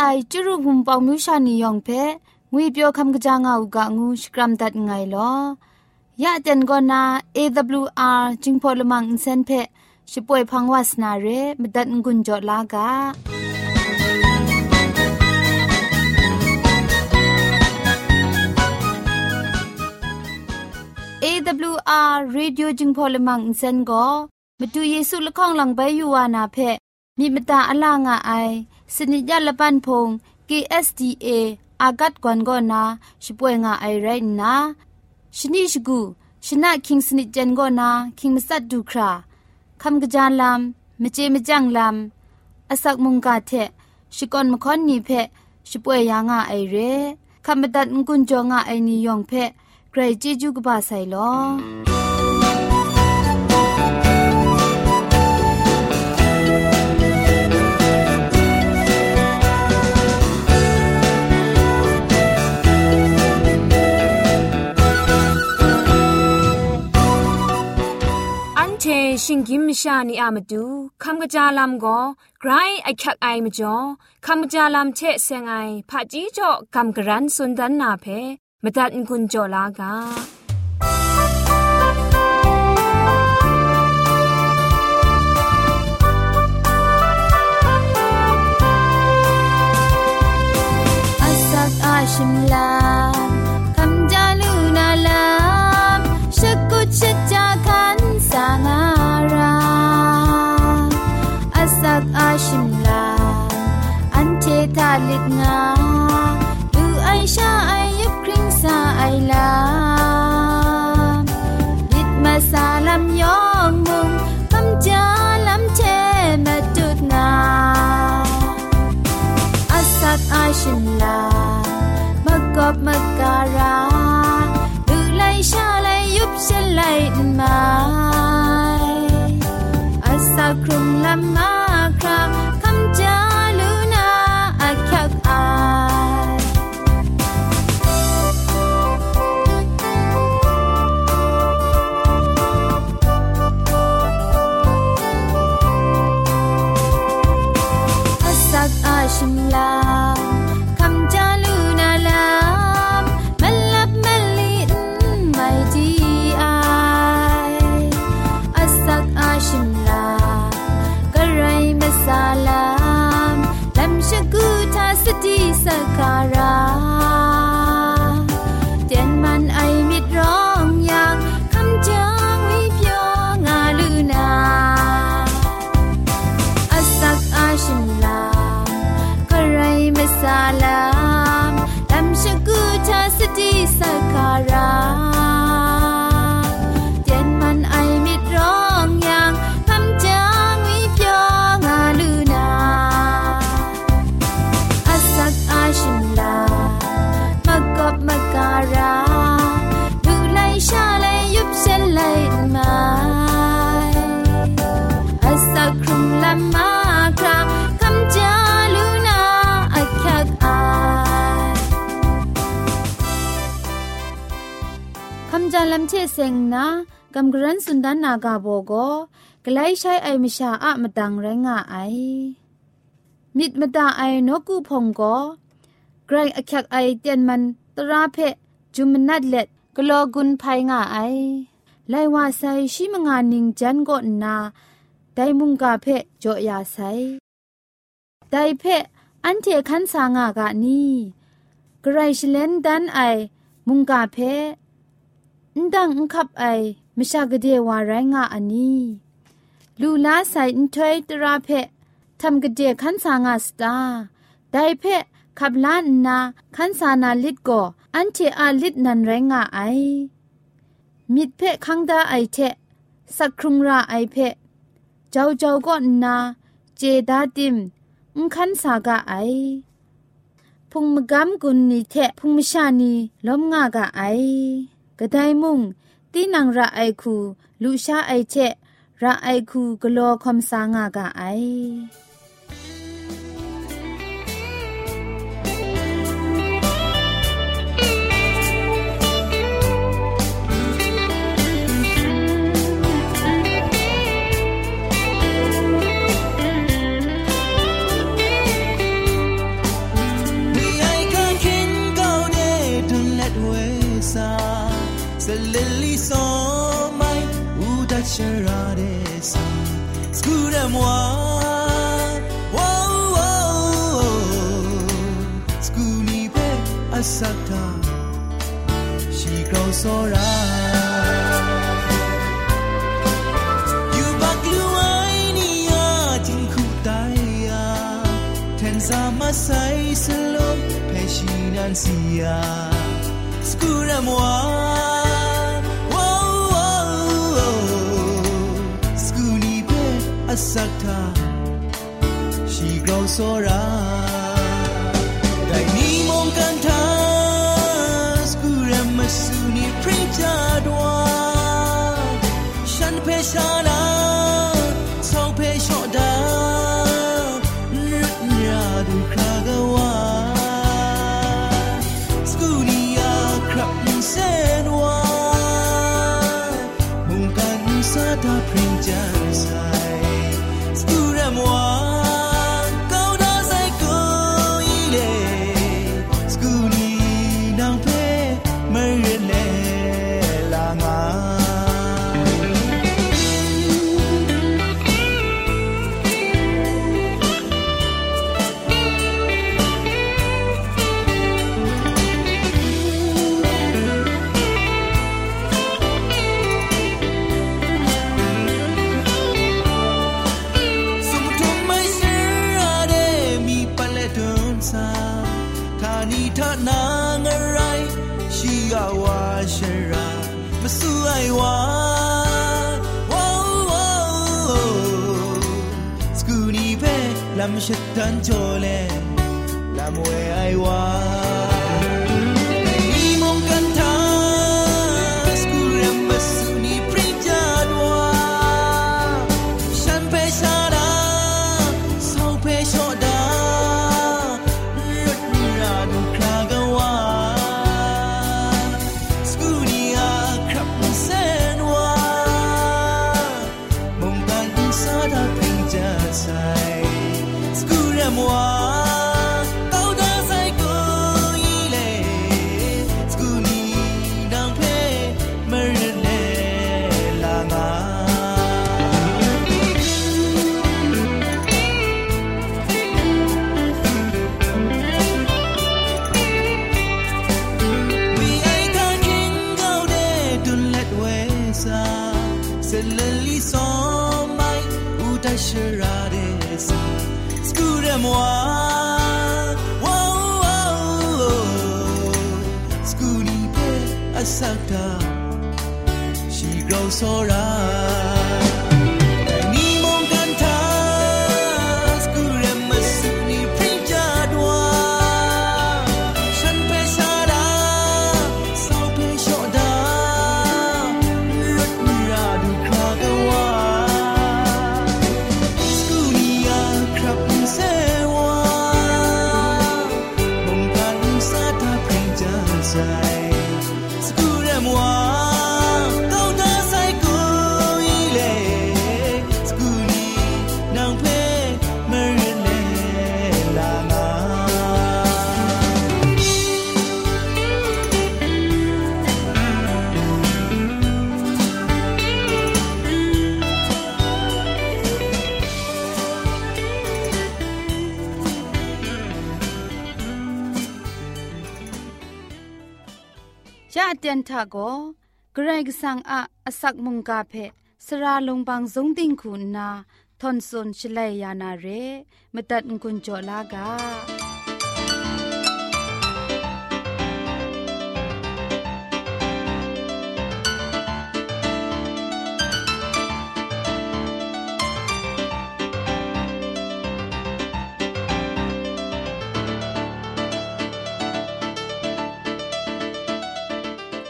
ไอจุรุภุมปองมิวชานียองเพงุยเปียวคำกะจางอูกะงูสกรัมดัดไงลอยะเจนกอนา AWR จิงพอลมังอินเซนเพช่วยพังวาสนาเรมดัดงุนจอลากาเอวอาร์เรดิโอจึงพอลมังอินเซนก็มาดูเยซูละข้องหลังใบยูวานาเพมีมตาอลางอไอ สนิจยละปันพง KSDA อากัดกวนกอนาช่วยงาไอไรนะชนิชกูชนะคิงสนิจเจนกอนาคิงมัสัดดูคราคำกระจานลำมเจมจังลำอาศักมุงกาเทชิกอนมคอนนีเพช่วยยางาไอเรคำบัดงกุนจงาไอนิยองเพใครจีจูกบาไซลอ ชิงกิมชานีอามาดูคำกระจาลำก็ไกรไอคักไอมาจ่อคำกระจาลำเชเซงไอผาจีจ่อคำกระรันสุนดันนาเพมาตัดกุญจ่อลากาชิมลา เลิดงาอือไอชาไอยับคริงซาไอลามยิดมาซาลำยองมุงคำจาลำเชมาจุดนาอาสัตไอชินลามากอบมาการาอือไลชาไลยุบฉันไลมาอาสากครุมลำมา ไเชเซงนะกัมกรันสุนดานนากาโบโกกลใช้ไอมชาอะมะดังไรงะไอมิดมะตาไอนกูพงโกไกรอคักไอเตียนมันตราเพจุมนัดเล็ดกลอกุนไพงะไอไลวาไซชิมงานิงจันโกนาไดมุงกาเพจอยาไซไดเพอันเทคันสางากะนีไกรชเลนดันไอ มุงกาเพ นดังคับไอมชากเดวาไรงะอันนี้ลูลาใส่อินทวยตราเพทำกเดขันสางาสตาไดเพขับล้านนาขันสานาลิดก็อันเทอาลิดนันไรงะไอ มิดเพะคังดาไอเทสักครุงราไอเพะเจ้าเจ้าก็นาเจดาดิมอุคันสากะไอพุงมกำกุนนีเทพุงมชานีล้มงากะไอ กระไดมุงตีนังระไอคูลูชาไอเชะระไอคูกลอคอมสางากะไอ အစက်တာရှိကောင်းစောရာတိုင်နီမုန်ကန်တာစကူရမဆူနီပရိချာဒွာရှန်ဖေရှာလာ มวยไอว Sakta She grows so right ทาโกเกรกสังอะอสักมุงกาเพสราลงบางสงติงคุณนาทอนซนชลัยยานาเรมตัดกุญจลากา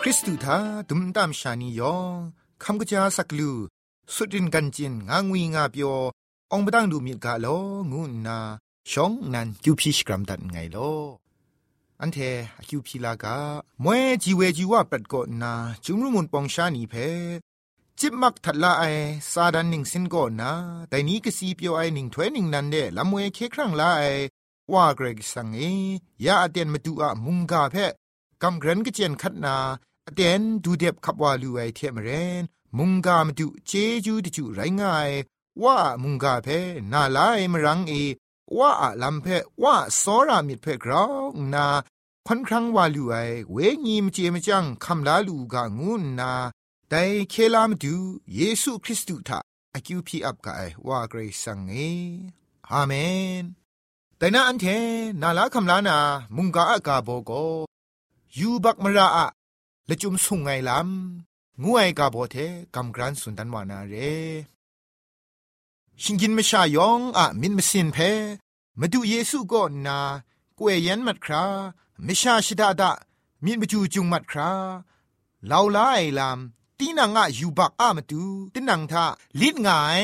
ริสตูทาดุมตามชานียองคำกระจาสักลูสุดรินกันจินงางวีงาเปียวองบดังดูมีกาโลงูนาชองนันคิวพีชกรัมดันไงโลอันเทคิวพีลากามวยจีเวจีว่าปัดกอนาจุมรุมุนปองชานีเพจิบมักทัดละไอซาดันหนิงสินก่อนนะแต่นี้ก็สีเปียวไอหนิงถ้วยนิงนันเดละมวยเคครั้งละไอว่าเกรกสังเอยาอเดนมาดูอะมุงกาเพกำเกรนก็เจียนคัดนา อเดนดูเด็บขับว่าลูไอเทมเรนมุงกามาดูเจจูดิจูไรง่ายว่ามุงกาเพนาลายมรังเอว่าอะลำเพว่าสอรามิดเพกราวนาค่อนครั้งว่าลูไอเวงีมเจมจังคำลาลูกางูนาแต่เคลามดูเยซูคริสต์ทาอคิวพีอับกายว่าเกรซังเออาเมนแต่นาอันเทนาลาคำลานามุงกาอากาโบโกยูบักมราอะ ละจุมสุงไงลำงูไอกาโบเทกำกรันสุนดันวานาเรชิงกินมชายองอะมินมสินเพมาดูเยซูก็นากวยยันมัดครามชาชิดาดามินมจูจุงมัดคราลาวลาไอลามตีนังอะยูบักอะมาดูตีนังทาลิดงาย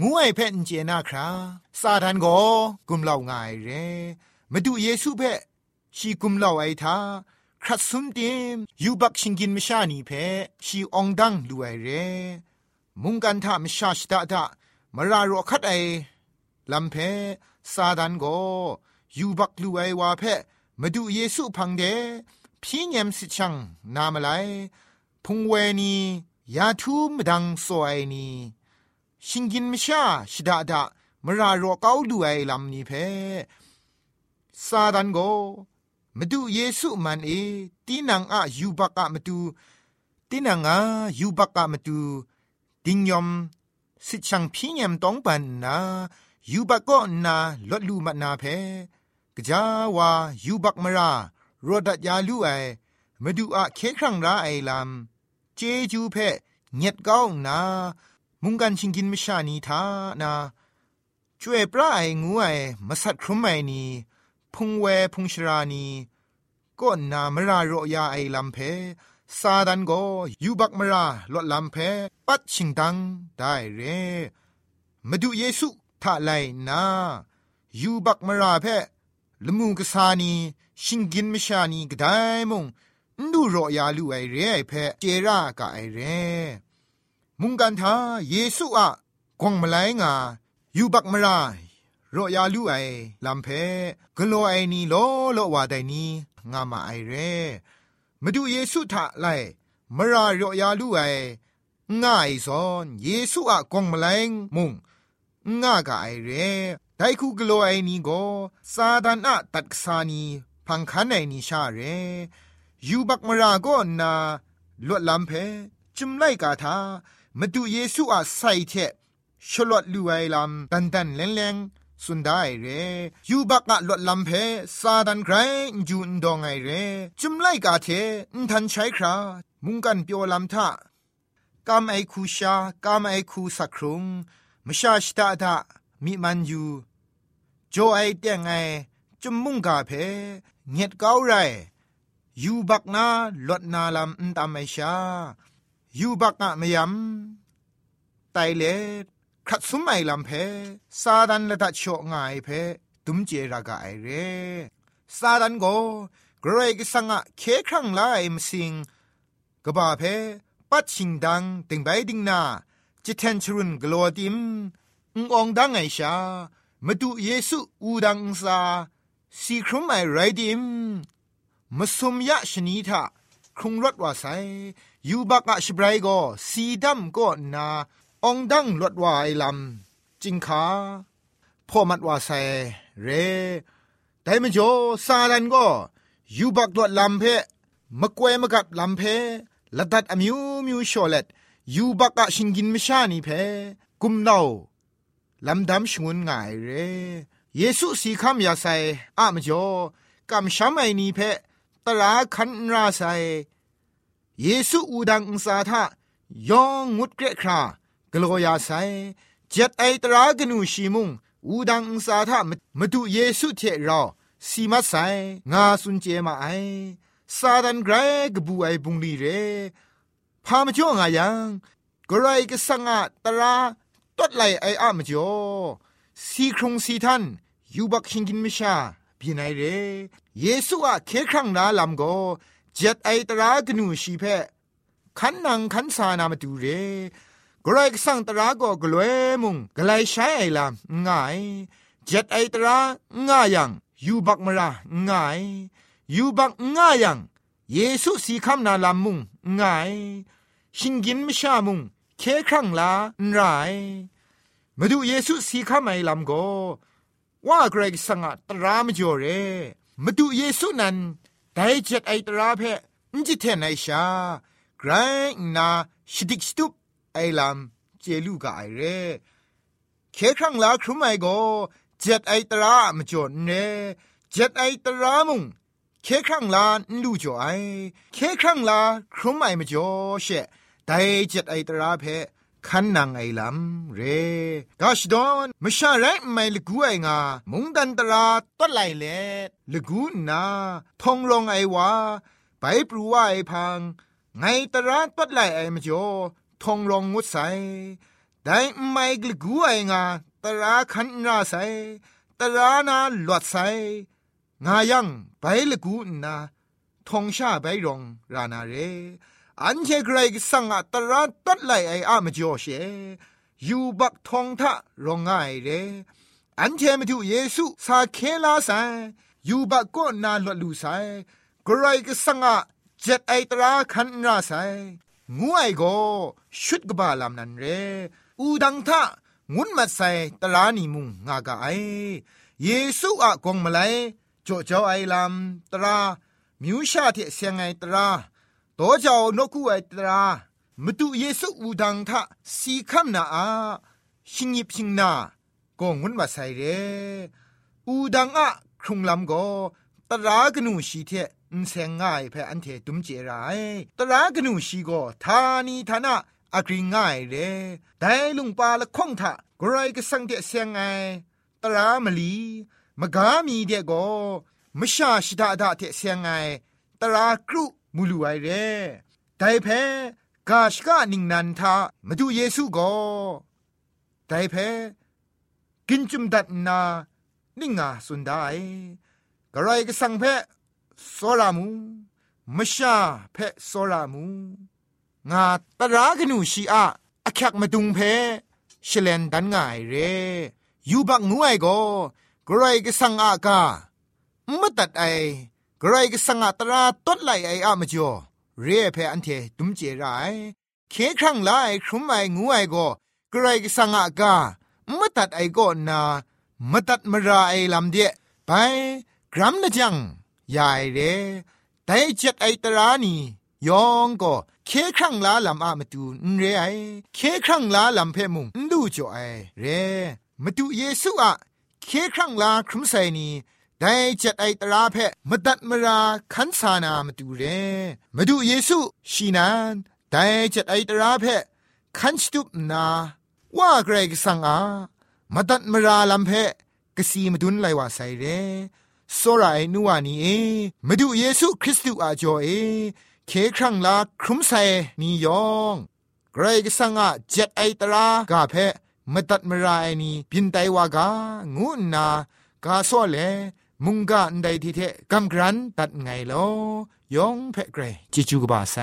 งูไอเพนเจนาคราซาดันโกกุมเหล่างายเรมาดูเยซูเพชีกุมเหล่าไอทา ครัดซุนเตมยูบักชิงกินมชานีเพชีองดังลูไอเร มุงกันทามชาชดาดามารารอคัดไอลำเพซาดันโกยูบักลูไอวาเพมาดูเยซูพังเดพี่เงมสิชังนามไลพุงเวนียาทูมดังสวยนีชิงกินมชาชดาดามารารอเกาดูไอลำนี้เพซาดันโก มาดูเยซูมันเอตีนังอะยูบักอะมาดูตีนังอะยูบักอะมาดูดิงยอมสิชังพี่เงมต้องปันนายูบักก็นาลดลูมานาเพกจาวายูบักมารารอดัดยาลูไอมาดูอะเคครั้งราไอลำเจจูเพเงียดก้าวนา มุงกันชิงกินมชานีทานาช่วยปลาไองูไอมาสัตครุมไอนี พุงเวพุงชรานีก็นามรารอยาไอลำเพซาดันโกยูบักมราลดลำเพปัดชิงดังได้เรมาดูเยซูทาไลนายูบักมราเพละมูกษานีชิงกินมชานีกได้มงดูรอยาลูไอเรไอเพเจรากะไอเร มุงกันทาเยซูอะกวงมาไลงายูบักมรา รอยาลูไอลำเพกโลไอนีโลโลวาไดนีงามาไอเรมาดูเยซูทะไลมรารอยาลูไอง่ายซอนเยซูอะกงมาไลงมุงง่ากะไอเรไดคูกโลไอนีโกซาดานอะตัดสานีพังคันไอนีชาเรยูบักมราโกนาลวดลำเพจุมไลกาทามาดูเยซูอะใส่เทชลวดลูไอลำตันตันแรงแรง สุดได้เรยูบักอะลดลำเพซาดันไกรจูนดองไอเรจุมไลกาเทนทันใช้ครา มุงกันเปียวลำทากามไอคูชากามไอคูสักครุงมชาชตาดามีมันยูโจไอเตียงไอจุมมุงกาเพเงียดเก้าไรยูบักนาลดนาลำอันตามไอชายูบักอะมยำไตเล ครัดสมไอลำเพซาดันละดัชโชง่ายเพตุมเจรากาไอเรซาดันโกเกรกสังะเคครั้งลายมสิงกบาเพปัดชิงดังติงใบดิงนาจิเทนชรุนกลัวดิมององดังไอชามาดูเยซูอูดังซาสีครุมไอไรดิมมาสมยะชนีทาครุงรถว่าไซยูบักอะชบรายโกสีดำก็นา องดังลดวายลำจิงขาพ่อมัดว่าใส่เรแต่มจ่อซาลันก็ยูบักดวดลำเพมะกวยมะกัดลำเพละดัดอมิวมิวชอเลตยูบักอะชิงกินมชานีเพกุมนาลำดำชงวนง่ายเรเยซูสีคำยาใส่อามจ่อกำช้ำไอนีเพตลาคันราใส่เยซูอูดังอุสาทะยองงุดเกรครา กลัวยาไซเจ็ดไอตรากนูชีมุงอูดังสาทะมาดูเยซูเทราสีมาไซงาสุนเจมาไอซาดันไกรกบูไอบุงลีเรพามจ่องายังกรายก็สังอาตราตัดไหลไออะมจ่อสีครงสีทันยูบักชิงกินมิชาบีไนเรเยซูอะเคครั้งนาลำโกเจ็ดไอตรากนูชีเพขันนังขันสานามาดูเร กรกสังตราก็กลวยมุงกลายใช้ไอลำง่ายเจ็ดไอตราง่ายังยูบักมราง่ายยูบักง่ายังเยซูสีคำนาลำมุงง่ายชิงกินมชามุงเคครั้งลาไรมาดูเยซูสีคำไอลำโกว่าเกรกสังตรามจ่อเรมาดูเยซูนั้นได้เจ็ดไอตราเพนจิเทนไอชาไกรนาชดิกสตุป ไอลำเจลูกาไอเร่เคครั้งลาครุมไอโกเจ็ดไอตรามจ่อเนเจ็ดไอตรามุงเคครั้งลานลูจ่อไอเคครั้งลาครุมไอมจ่อเชได้เจ็ดไอตราเพคันนางไอลำเรกาชดอนมชาไรไม่ลกูไองา มุงดันตราต้นไหลเลลกูนาทองรองไอวาไปปรูว่าไอพัง ไงตราต้นไหลไอมจ่อ ทองรองงดใสได้ไม่ลกูไองาตราคันนาใสตรานาหลวดใสงายังไปลกูนาทองชาไปรองรานาเร อันเชเกรกสังอัตระตัดไหลไออามจอเชยูบักทองทะรองง่ายเร อันเชมาดูเยซูสาเคลาไซยูบักก็นาหลวลูไซกรกสังอะเจ็ดไอตราคันราไซ งูไอโกชุดกบาลามนันเร อูดังทะงุนมาใส่ตลานีมุงงากะไอ เยซูอะกงมาไลโจโจไอลามตรามิวชาเทเสียงไอตราโตเจ้านกูไอตรามตุเยซูอูดังทะสีคำนาอาชิงยิบชิงนากงุนมาใส่เร อูดังอะครุงลำโกตรากนูชีเทนเซงง่ายเพออันเทตุมเจรายตรากนูชีโกทานีทานะอักริง่ายเรแต่ลุงปาละคงทะกรายก็สังเทเซงไงตรามลีมกามีเดโกมชาชิดาดาเทเซงไงตรากรุมูลูไอเร่ไดเพกาชกานิงนันทามาดูเยซูโก็ไดเพกินจุมดัดนานิงาสุนได้กระไรก็สังเพ โซรามูมชาเพโซรามูงาตรากนูชีอะอคักมาดุงเพชเลนดันง่ายเรยูบักงวยก็กระไรก็สังอากาไม่ตัดไอกรก็สังอาตราตดไหลไออะมจ่อเรียเพอันเทตุมเจรายเคครั้งไลครุมไองูไอก็กรก็สังอากามตัดไอก็นาไม่ตัดมาราไอลำเดียไปกรัมนะจัง ยายเรแต่เจ็ดไอตรานียองก็เคครั้งลาลำอามาตูนเรไอเคครั้งลาลำเพมุงดูจ่อไอเรมาดูเยซูอะเคครั้งลาครุมไซนีได้จัดไอตราเพมตัดมราขันสานามาดูเรมาดูเยซูชีนานได้จัดไอตราเพขันสตุปนาว่าเกรกสังอามาตัดมราลำเพกสีมาดุนไลว่าไซเร โซราไอนัวนีเอมาดูเยซูคริสต์อาจอเอเคครั้งลาครุมไซนียองเกรกสังอาจัดไอตรากาเพมตัดมราไอนีพินไตวากางูนากาโซเลมุงกะอันใดที่เทกำกรันตัดไงลอยองเพ่เกรจิจูกบาไซ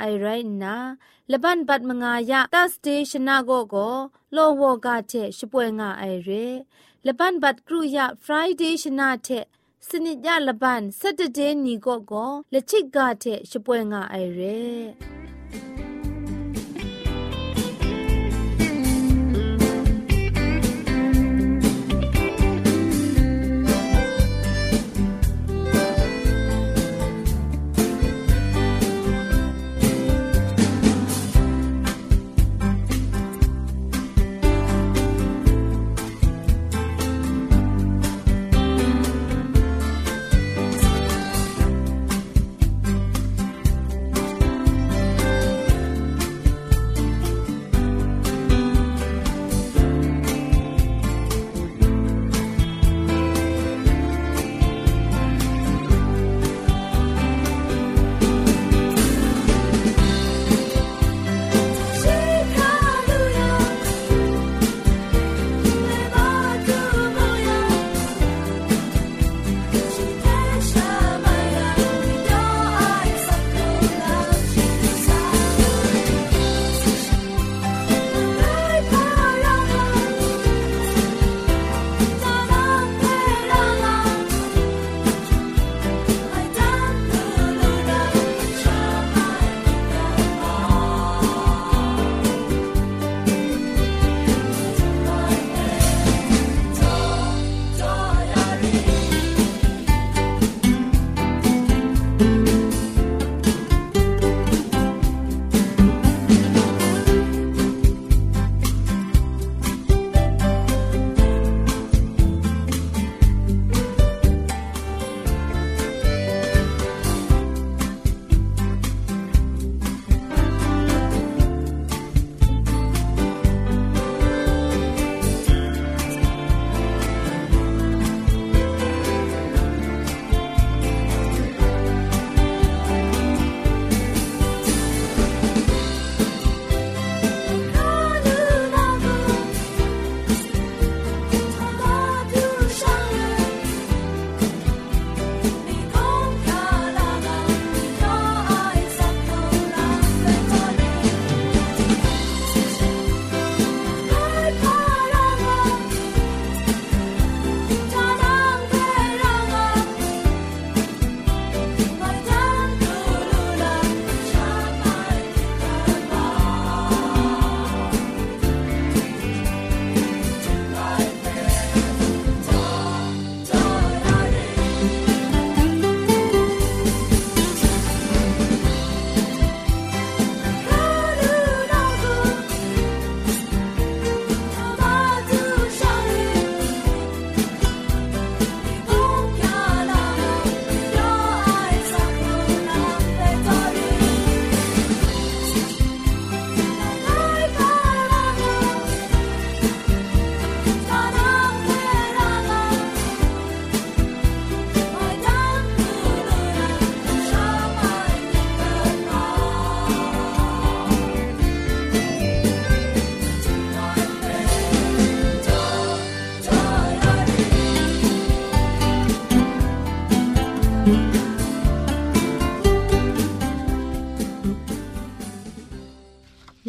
ไอไรนาละบันบัดมงายะ Thursday ชนะก็ก็โลวกาเทช่วยงาไอเรละบันบัดกรุยะ Friday ชนะเทสนิจยาละบัน Saturday นี่ก็ก็ละชิกกาเทช่วยงาไอเร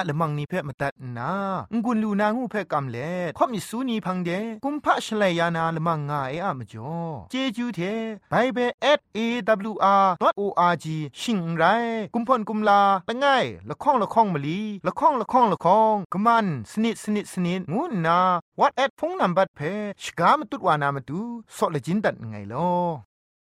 ยละมังนิเพ่มาตัดนางุนลูนางูเพ่กำเล่ข่อมิสูนีพังเดกุมพะชเลยานาละมังงาเออะมจ่อเจจูเทไบเบสเอวอาร์ดอทโออาร์จิชิงไรกุมพ่นกุมลาละง่ายละข้องละข้องมะลีละข้องละข้องละข้องกะมันสนิดสนิดสนิดงูนาวอทแอทโฟนนัมเบอร์เพชกามตุดวานามาตูซอเลจินดัดไงลอ